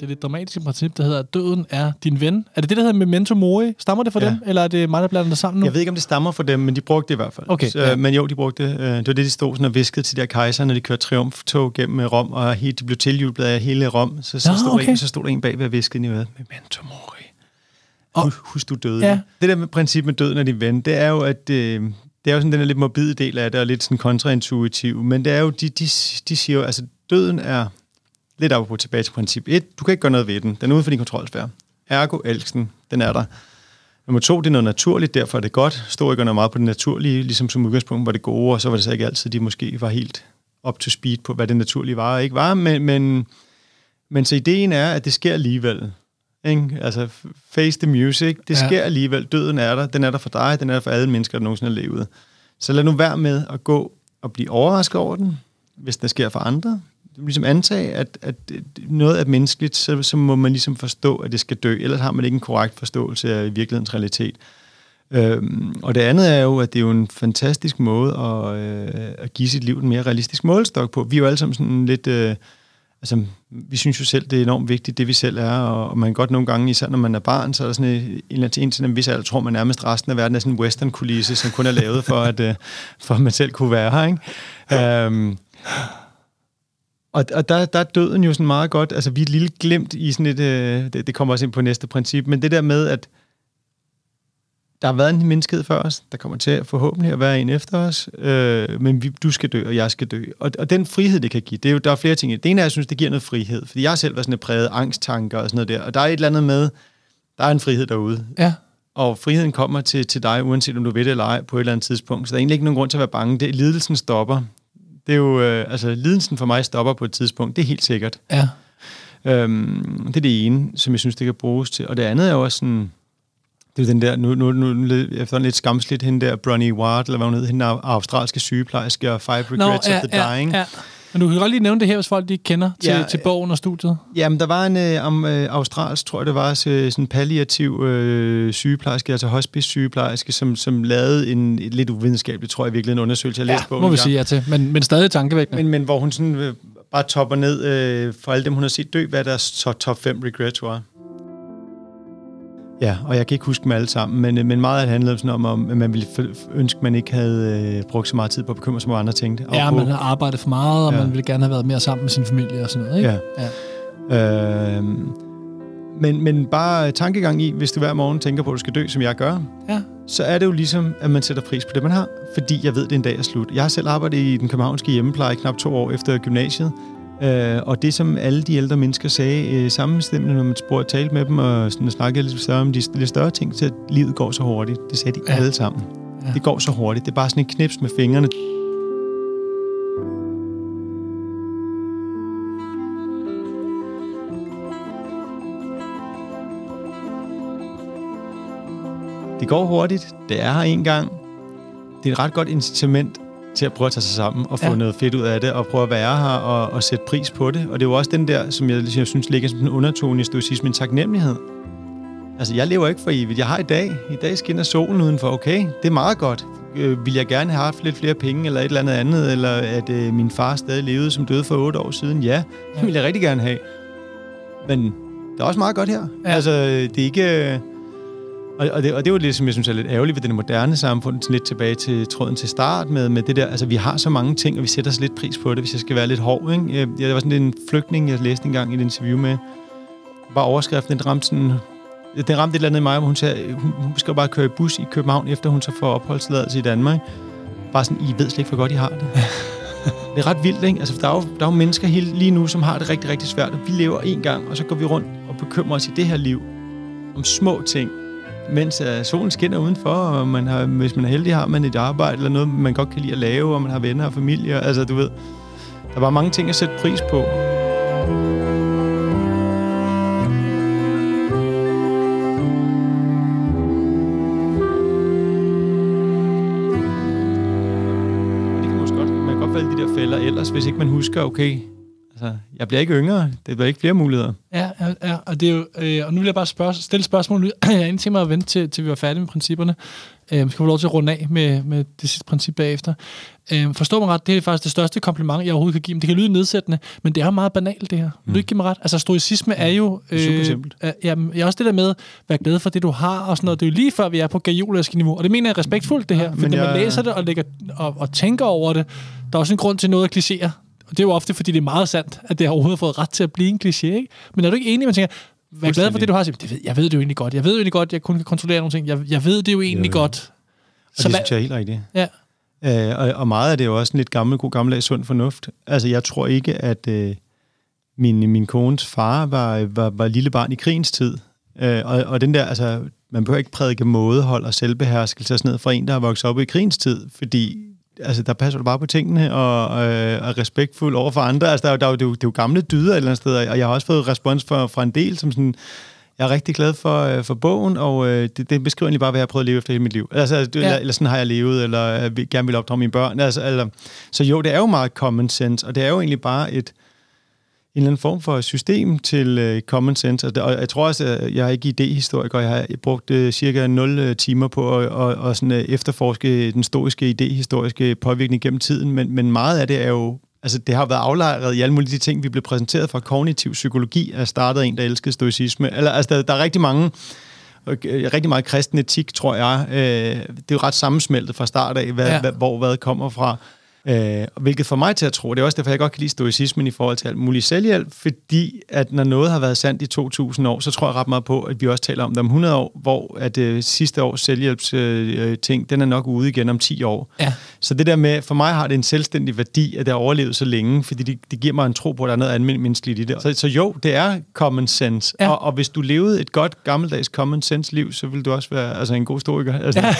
Det lidt dramatiske princip, der hedder, at døden er din ven. Er det det, der hedder Memento Mori? Stammer det for ja. dem, eller er det mig, der blander det sammen nu? Jeg ved ikke, om det stammer for dem, men de brugte det i hvert fald. Okay, så, ja. Men jo, de brugte det. Øh, det var det, de stod sådan og viskede til de her kejser, når de kørte triumftog gennem Rom, og de blev tiljublet af hele Rom. Så, så, Nå, stod, okay. en, så stod der en bag ved at viske i øret. Memento Mori. Og, husk, du døde. Ja. Det der med princippet med døden er din ven, det er jo, at... Øh, det er jo sådan den er lidt morbide del af det, og lidt sådan kontraintuitiv, men det er jo, de, de, de siger jo, altså døden er lidt op på tilbage til princip 1. Du kan ikke gøre noget ved den. Den er uden for din kontrolsfære. Ergo, elsk den. Den er der. Nummer to, det er noget naturligt, derfor er det godt. Historikerne er meget på det naturlige, ligesom som udgangspunkt var det gode, og så var det så ikke altid, de måske var helt op to speed på, hvad det naturlige var og ikke var. Men, men, men så ideen er, at det sker alligevel. Ikke? Altså, face the music. Det ja. sker alligevel. Døden er der. Den er der for dig. Den er der for alle mennesker, der nogensinde har levet. Så lad nu være med at gå og blive overrasket over den, hvis det sker for andre ligesom antage, at, at noget er menneskeligt, så, så må man ligesom forstå, at det skal dø. Ellers har man ikke en korrekt forståelse af virkelighedens realitet. Øhm, og det andet er jo, at det er jo en fantastisk måde at, øh, at give sit liv en mere realistisk målestok på. Vi er jo alle sammen sådan lidt... Øh, altså, vi synes jo selv, det er enormt vigtigt, det vi selv er, og, og man kan godt nogle gange, især når man er barn, så er der sådan en, en, en til en vis alder, tror man nærmest resten af verden er sådan en western-kulisse, som kun er lavet for, at, uh, for at man selv kunne være her, ikke? Um, og, og der, der er døden jo sådan meget godt, altså vi er et lille glemt i sådan et, øh, det, det kommer også ind på næste princip, men det der med, at der har været en menneskehed før os, der kommer til at forhåbentlig at være en efter os, øh, men vi, du skal dø, og jeg skal dø. Og, og den frihed, det kan give, det er jo, der er flere ting. Det ene er, jeg synes, det giver noget frihed, fordi jeg selv været sådan et præget angsttanker og sådan noget der, og der er et eller andet med, der er en frihed derude. Ja. Og friheden kommer til, til dig, uanset om du ved det eller ej, på et eller andet tidspunkt. Så der er egentlig ikke nogen grund til at være bange. Det, lidelsen stopper. Det er jo, øh, altså, lidelsen for mig stopper på et tidspunkt, det er helt sikkert. Ja. Øhm, det er det ene, som jeg synes, det kan bruges til. Og det andet er jo også sådan, det er den der, nu, nu, nu efter lidt skamsligt, hende der, Bronnie Ward, eller hvad hun hed, hende australske sygeplejerske og Five Regrets Nå, of the ja, Dying. Ja, ja. Men du kan godt lige nævne det her, hvis folk de ikke kender til, Ja, til bogen og studiet. Jamen, der var en øh, om, øh, australsk, tror jeg det var, så, sådan palliativ øh, sygeplejerske, altså hospice-sygeplejerske, som, som lavede en lidt uvidenskabeligt, tror jeg virkelig, en undersøgelse, jeg Ja, læste bogen må vi sige ja til. Men, men stadig tankevækkende. Men, men hvor hun sådan øh, bare topper ned øh, for alle dem, hun har set dø, hvad deres top, top 5 regrets var. Ja, og jeg kan ikke huske dem alle sammen, men, øh, men meget af det handlede sådan om, om, at man ville ønske, at man ikke havde øh, brugt så meget tid på at bekymre sig om, hvad andre tænkte. Og Ja, på- man har arbejdet for meget, og Ja. man ville gerne have været mere sammen med sin familie og sådan noget, ikke? Ja. ja. Øh, men, men bare tankegang i, hvis du hver morgen tænker på, at du skal dø, som jeg gør, Ja. så er det jo ligesom, at man sætter pris på det, man har. Fordi jeg ved, det en dag er slut. Jeg har selv arbejdet i den københavnske hjemmepleje knap to år efter gymnasiet. Øh, og det, som alle de ældre mennesker sagde øh, sammenstemmende, når man spurgte tale med dem og sådan, snakkede lidt større om de lidt større ting, så at livet går så hurtigt. Det sagde de Ja. alle sammen. Ja. Det går så hurtigt. Det er bare sådan en knips med fingrene. Det går hurtigt. Det er her en gang. Det er et ret godt incitament til at prøve at tage sig sammen og få Ja. noget fedt ud af det, og prøve at være her og, og sætte pris på det. Og det er jo også den der, som jeg, jeg synes ligger som en undertone i stoicismen, taknemmelighed. Altså, jeg lever ikke for evigt. Jeg har i dag. I dag skinner solen udenfor. Okay, det er meget godt. Øh, vil jeg gerne have haft lidt flere penge, eller et eller andet andet, eller at øh, min far stadig levede, som døde for otte år siden? Ja, det vil jeg rigtig gerne have. Men der er også meget godt her. Ja. Ja. Altså, det er ikke... Og, og, det, og det er jo det, som jeg synes er lidt ærgerligt ved det moderne samfund, sådan lidt tilbage til tråden til start med, med det der, altså vi har så mange ting, og vi sætter så lidt pris på det, hvis jeg skal være lidt hård, ikke? Jeg, jeg, der var sådan en flygtning, jeg læste engang i et interview med, bare overskriften, den ramte sådan, den ramte et eller andet i mig, hvor hun sagde, hun, hun skal bare køre i bus i København, efter hun så får opholdstilladelse i Danmark. Bare sådan, I ved slet ikke, hvor godt I har det. det er ret vildt, ikke? Altså, der er jo, der er jo mennesker hele, lige nu, som har det rigtig, rigtig svært, og vi lever en gang, og så går vi rundt og bekymrer os i det her liv om små ting, mens uh, solen skinner udenfor, og man har, hvis man er heldig, har man et arbejde eller noget, man godt kan lide at lave, og man har venner og familie. Altså, du ved, der er bare mange ting at sætte pris på. Det kan måske godt, man kan godt falde i de der fælder ellers, hvis ikke man husker, okay, altså, jeg bliver ikke yngre, det bliver ikke flere muligheder. Ja, ja, ja, og, det er jo, øh, og nu vil jeg bare spørge, stille spørgsmål. Jeg har tænkt mig at vente til, til vi var færdige med principperne. Øh, skal få lov til at runde af med, med det sidste princip bagefter. Øh, forstå mig ret, det er faktisk det største kompliment, jeg overhovedet kan give. Men det kan lyde nedsættende, men det er jo meget banalt, det her. Vil du ikke give mig ret? Altså, stoicisme er jo... Er super simpelt. Øh, jamen, jeg er også det der med, at være glad for det, du har, og sådan noget. Det er jo lige før, vi er på gaiolisk niveau. Og det mener jeg respektfuldt, det her. For Men når man jeg- læser det og, lægger, og, og tænker over det, der er også en grund til noget at klichéer. Og det er jo ofte, fordi det er meget sandt, at det har overhovedet fået ret til at blive en kliché, ikke? Men er du ikke enig, man tænker, vær glad for det, du har. Det ved, jeg ved det jo egentlig godt. Jeg ved jo egentlig godt, jeg kun kan kontrollere nogle ting. Jeg, jeg ved det jo egentlig jo. godt. Og Så det hvad- synes jeg er helt rigtigt. Ja. Øh, og, og meget af det er jo også en lidt gammel, god gammeldags sund fornuft. Altså, jeg tror ikke, at øh, min, min kones far var, var, var lille barn i krigens tid. Øh, og, og den der, altså, man behøver ikke prædike mådehold og selvbeherskelse og sådan noget fra en, der har vokset op i krigens tid, fordi altså, der passer du bare på tingene og øh, er respektfuld over for andre. Altså, der, er der, er jo- det, er jo, det er jo gamle dyder et eller andet sted, og jeg har også fået respons fra, fra en del, som sådan, jeg er rigtig glad for, øh, for bogen, og øh, det, det beskriver egentlig bare, hvad jeg har prøvet at leve efter hele mit liv. Altså, ja. eller, eller sådan har jeg levet, eller øh, vil- gerne vil opdrage mine børn. Altså, eller, så jo, det er jo meget common sense, og det er jo egentlig bare et, en eller anden form for system til øh, common sense. Og, jeg tror også, at jeg er ikke idehistoriker, og jeg har brugt øh, cirka 0 øh, timer på at og, og sådan, øh, efterforske den historiske, idehistoriske påvirkning gennem tiden, men, men meget af det er jo Altså, det har været aflejret i alle mulige de ting, vi blev præsenteret fra kognitiv psykologi, er startet en, der elskede stoicisme. Eller, altså, der, der er rigtig mange øh, rigtig meget kristen etik, tror jeg. Øh, det er jo ret sammensmeltet fra start af, hvad, ja. hvad, hvor hvad kommer fra. Øh, hvilket får mig til at tro, det er også derfor, jeg godt kan lide stoicismen i forhold til alt muligt selvhjælp, fordi at når noget har været sandt i 2000 år, så tror jeg ret meget på, at vi også taler om det om 100 år, hvor at øh, sidste års selvhjælpsting, øh, ting, den er nok ude igen om 10 år. Ja. Så det der med, for mig har det en selvstændig værdi, at det har overlevet så længe, fordi det, det giver mig en tro på, at der er noget almindeligt i det. Så, så jo, det er common sense. Ja. Og, og hvis du levede et godt gammeldags common sense liv, så vil du også være altså, en god historiker. Altså, Ja.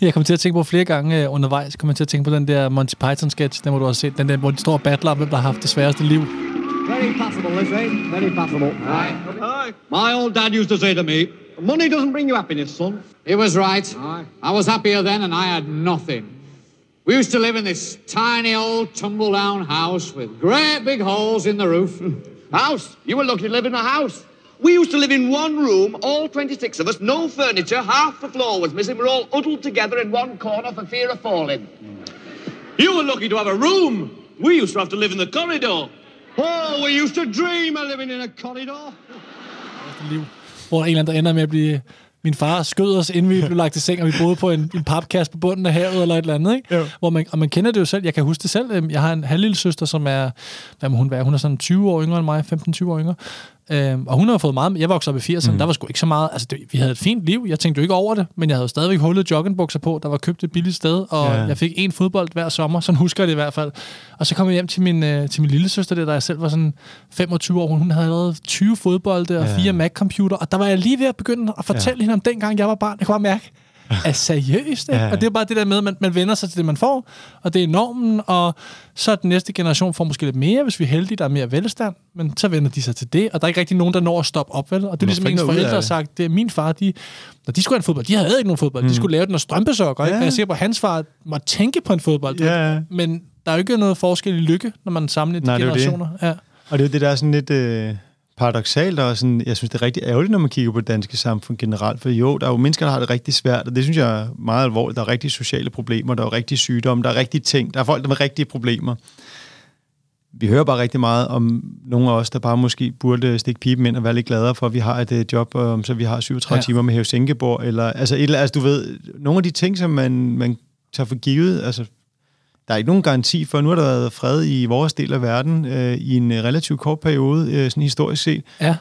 jeg kommer til at tænke på flere gange øh, undervejs, kommer jeg til at tænke på den der Monty Python-sketch, den må du også se, den der, hvor de står og battler om, hvem der har haft det sværeste liv. Very possible, Lizzie. Very possible. Aye. My old dad used to say to me, money doesn't bring you happiness, son. He was right. Aye. I was happier then and I had nothing. We used to live in this tiny old tumble down house with great big holes in the roof. House? You were lucky to live in a house. We used to live in one room, all 26 of us, no furniture, half the floor was missing. We're all huddled together in one corner for fear of falling. You were lucky to have a room. We used to have to live in the corridor. Oh, we used to dream of living in a corridor. liv, hvor der er en eller anden, der ender med at blive... Min far skød os, inden vi blev lagt i seng, og vi boede på en, en papkasse på bunden af havet eller et eller andet. Ikke? Jo. Hvor man, og man kender det jo selv. Jeg kan huske det selv. Øhm, Jeg har en halvlille søster, som er... Hvad må hun være? Hun er sådan 20 år yngre end mig. 15-20 år yngre. Øhm, og hun har fået meget... Jeg voksede op i 80'erne. Mm. Der var sgu ikke så meget... Altså, det, vi havde et fint liv. Jeg tænkte jo ikke over det. Men jeg havde stadigvæk hullet joggingbukser på. Der var købt et billigt sted. Og Ja. jeg fik en fodbold hver sommer. Sådan husker jeg det i hvert fald. Og så kom jeg hjem til min, øh, til min lille søster, der, da jeg selv var sådan 25 år. Hun havde allerede 20 fodbolde og Ja. fire Mac-computer. Og der var jeg lige ved at begynde at fortælle ja. hende om dengang, jeg var barn. Jeg kunne bare mærke, er seriøst, ikke? Ja. Og det er bare det der med, at man, man vender sig til det, man får, og det er normen, og så er den næste generation får måske lidt mere, hvis vi er heldige, der er mere velstand, men så vender de sig til det, og der er ikke rigtig nogen, der når at stoppe op, vel? Og det er ligesom ikke ens forældre har det. sagt, det er min far, de, når de skulle have en fodbold, de havde ikke nogen fodbold, mm. de skulle lave den af strømpesokker, ikke? Ja. Og jeg ser på, at hans far må tænke på en fodbold, Ja, men der er jo ikke noget forskel i lykke, når man sammenligner de Nej, det er jo det. generationer. Ja. Og det er det, der er sådan lidt øh, paradoxalt, og sådan, jeg synes, det er rigtig ærgerligt, når man kigger på det danske samfund generelt, for jo, der er jo mennesker, der har det rigtig svært, og det synes jeg er meget alvorligt. Der er rigtig sociale problemer, der er rigtig sygdomme, der er rigtig ting, der er folk, der har rigtige problemer. Vi hører bare rigtig meget om nogle af os, der bare måske burde stikke pipen ind og være lidt gladere for, at vi har et øh, job, um, så vi har 37 Ja. timer med Hævsænkeborg, eller altså, et, eller- altså du ved, nogle af de ting, som man, man tager for givet, altså der er ikke nogen garanti for, nu har der været fred i vores del af verden øh, i en øh, relativt kort periode, øh, sådan historisk set. ja.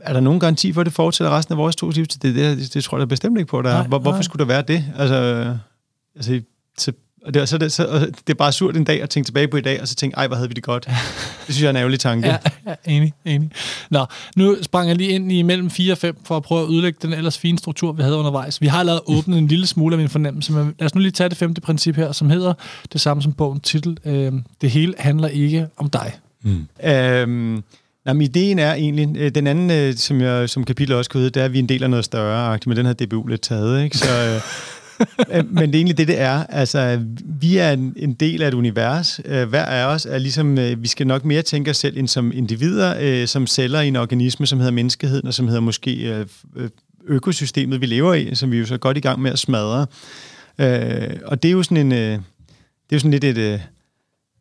Er der nogen garanti for, at det fortsætter resten af vores to liv? Det, det, det, det tror jeg da bestemt ikke på, der er. Nej, Hvor, hvorfor nej. skulle der være det? Altså, øh, altså så, og det, og så, er det, så, og det er bare surt en dag at tænke tilbage på i dag, og så tænke, ej, hvor havde vi det godt. Det synes jeg er en ærgerlig tanke. Ja, ja, enig, enig. Nå, nu sprang jeg lige ind i mellem 4 og 5 for at prøve at udlægge den ellers fine struktur, vi havde undervejs. Vi har allerede åbnet en lille smule af min fornemmelse, men lad os nu lige tage det femte princip her, som hedder det samme som bogen titel. Øh, det hele handler ikke om dig. Øhm, nej, men ideen er egentlig, øh, den anden, øh, som, jeg, som kapitel også kunne hedde, det er, at vi er en del af noget større, men den har DBU lidt taget, ikke? Så, øh, men det er egentlig det, det er. Altså, vi er en, en del af et univers. Hver af os er ligesom, øh, vi skal nok mere tænke os selv end som individer, øh, som celler i en organisme, som hedder menneskeheden, og som hedder måske øh, økosystemet, vi lever i, som vi er jo så godt i gang med at smadre. Og det er jo sådan en, det er jo sådan lidt et,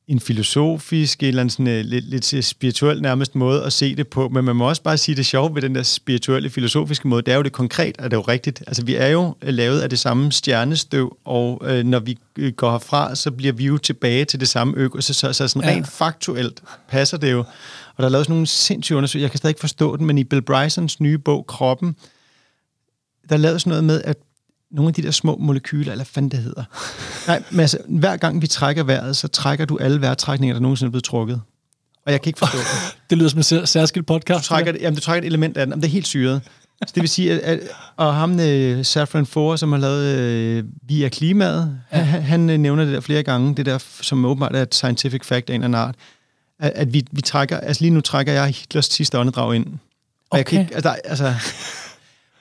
en filosofisk, en eller anden sådan, uh, lidt, lidt spirituel nærmest måde at se det på, men man må også bare sige det sjove ved den der spirituelle, filosofiske måde, det er jo det konkret, og det er jo rigtigt. Altså, vi er jo øh, lavet af det samme stjernestøv, og øh, når vi øh, går herfra, så bliver vi jo tilbage til det samme øko, så, så, så sådan Ja. rent faktuelt passer det jo. Og der er lavet sådan nogle sindssyge undersøgelser, jeg kan stadig ikke forstå den, men i Bill Brysons nye bog, Kroppen, der er lavet sådan noget med, at nogle af de der små molekyler, eller hvad det hedder. Nej, men altså, hver gang vi trækker vejret, så trækker du alle vejrtrækninger, der nogensinde er blevet trukket. Og jeg kan ikke forstå det. Det lyder som en sær- særskilt podcast. Du trækker, det, jamen, du trækker et element af den. Jamen, det er helt syret. Så det vil sige, at, at og ham, øh, Safran Foer, som har lavet øh, Via Klimaet, ja. han, han øh, nævner det der flere gange, det der, som åbenbart er et scientific fact af en eller anden art, at, at vi, vi trækker, altså lige nu trækker jeg Hitlers sidste åndedrag ind. Og jeg kan Okay. ikke, altså, der- altså,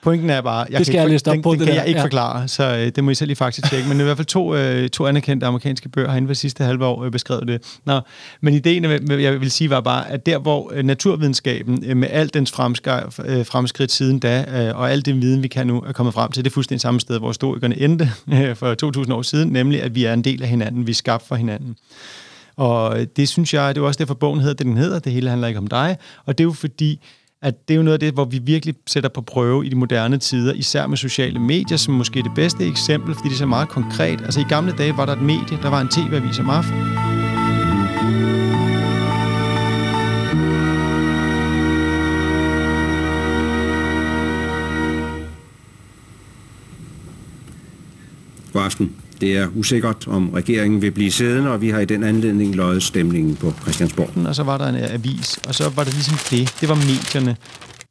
pointen er bare, jeg Det skal kan jeg ikke, den, på, den det kan der, jeg ikke ja. forklare, så øh, det må I selv lige faktisk tjekke. Men i hvert fald to, øh, to anerkendte amerikanske bøger har inden for sidste halve år øh, beskrevet det. Nå, men ideen, jeg vil sige, var bare, at der hvor øh, naturvidenskaben øh, med alt dens fremskridt, øh, fremskridt siden da, øh, og alt den viden, vi kan nu, er kommet frem til, det er fuldstændig samme sted, hvor historikerne endte øh, for 2000 år siden, nemlig at vi er en del af hinanden, vi er skabt for hinanden. Og det synes jeg, det er også derfor, bogen hedder det, den hedder. Det hele handler ikke om dig. Og det er jo fordi, at det er jo noget af det, hvor vi virkelig sætter på prøve i de moderne tider, især med sociale medier, som måske er det bedste eksempel, fordi det er så meget konkret. Altså i gamle dage var der et medie, der var en tv-avis om aftenen. God aften. Det er usikkert, om regeringen vil blive siddende, og vi har i den anledning løjet stemningen på Christiansborg. Og så var der en avis, og så var det ligesom det. Det var medierne.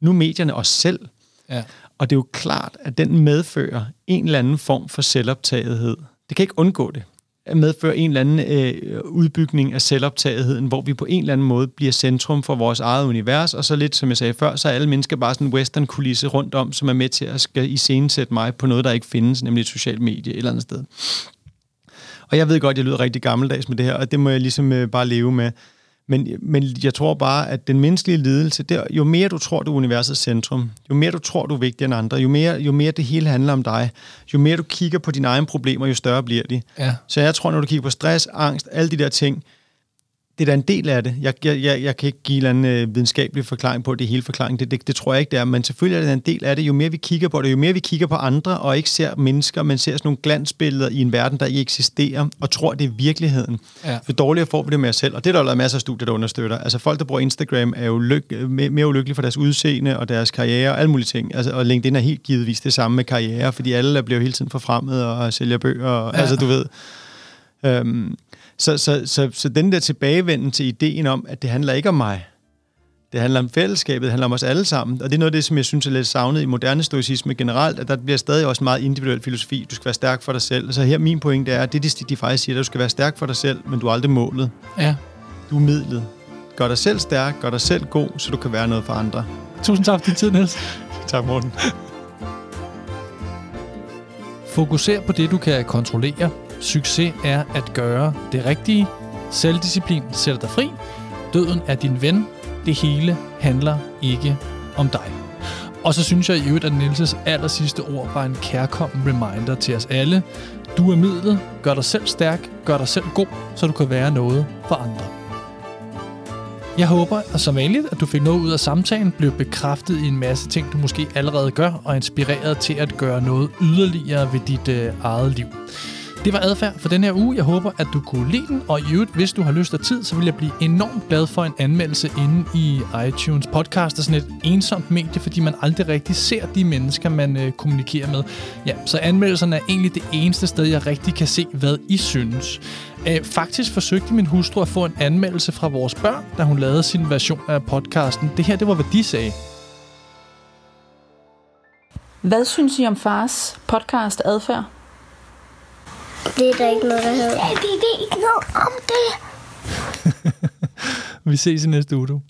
Nu er medierne os selv. Ja. Og det er jo klart, at den medfører en eller anden form for selvoptagethed. Det kan ikke undgå det medfører medføre en eller anden øh, udbygning af selvoptagetheden, hvor vi på en eller anden måde bliver centrum for vores eget univers, og så lidt, som jeg sagde før, så er alle mennesker bare sådan en western-kulisse rundt om, som er med til at skal iscenesætte mig på noget, der ikke findes, nemlig et socialt medie et eller andet sted. Og jeg ved godt, jeg lyder rigtig gammeldags med det her, og det må jeg ligesom øh, bare leve med. Men, men jeg tror bare, at den menneskelige lidelse, det er, jo mere du tror, du er universets centrum, jo mere du tror, du er vigtigere end andre, jo mere, jo mere det hele handler om dig, jo mere du kigger på dine egne problemer, jo større bliver de. Ja. Så jeg tror, når du kigger på stress, angst, alle de der ting, det er da en del af det. Jeg, jeg, jeg, jeg kan ikke give en øh, videnskabelig forklaring på, det hele forklaringen. Det, det, det tror jeg ikke, det er. Men selvfølgelig er det en del af det. Jo mere vi kigger på det, jo mere vi kigger på andre, og ikke ser mennesker, men ser sådan nogle glansbilleder i en verden, der ikke eksisterer, og tror, det er virkeligheden. Ja. Jo dårligere får vi det med os selv. Og det er der masser af studier, der understøtter. Altså folk, der bruger Instagram, er jo lyk- mere ulykkelige for deres udseende og deres karriere og alle mulige ting. Altså, og LinkedIn er helt givetvis det samme med karriere, fordi alle bliver hele tiden forfremmet og sælger bøger. Og, Ja. Altså, du ved. Øhm, så, så, så, så den der tilbagevenden til ideen om, at det handler ikke om mig. Det handler om fællesskabet, det handler om os alle sammen. Og det er noget af det, som jeg synes er lidt savnet i moderne stoicisme generelt, at der bliver stadig også meget individuel filosofi. Du skal være stærk for dig selv. Så her min pointe er, at det de, de faktisk siger, at du skal være stærk for dig selv, men du er aldrig målet. Ja. Du er midlet. Gør dig selv stærk, gør dig selv god, så du kan være noget for andre. Tusind tak for din tid, Niels. Tak, Morten. Fokuser på det, du kan kontrollere. Succes er at gøre det rigtige. Selvdisciplin sætter dig fri. Døden er din ven. Det hele handler ikke om dig. Og så synes jeg i øvrigt, at Nielses aller sidste ord var en kærkommen reminder til os alle. Du er midlet. Gør dig selv stærk. Gør dig selv god, så du kan være noget for andre. Jeg håber, at som vanligt, at du fik noget ud af samtalen, blev bekræftet i en masse ting, du måske allerede gør, og inspireret til at gøre noget yderligere ved dit øh, eget liv. Det var adfærd for den her uge. Jeg håber, at du kunne lide den, og i øvrigt, hvis du har lyst og tid, så vil jeg blive enormt glad for en anmeldelse inde i iTunes podcast. og sådan et ensomt medie, fordi man aldrig rigtig ser de mennesker, man øh, kommunikerer med. Ja, så anmeldelserne er egentlig det eneste sted, jeg rigtig kan se, hvad I synes. Øh, faktisk forsøgte min hustru at få en anmeldelse fra vores børn, da hun lavede sin version af podcasten. Det her, det var, hvad de sagde. Hvad synes I om fars podcast Adfærd? Det er der ikke noget, der hedder. Ja, vi ved ikke noget om det. Vi ses i næste uge. du.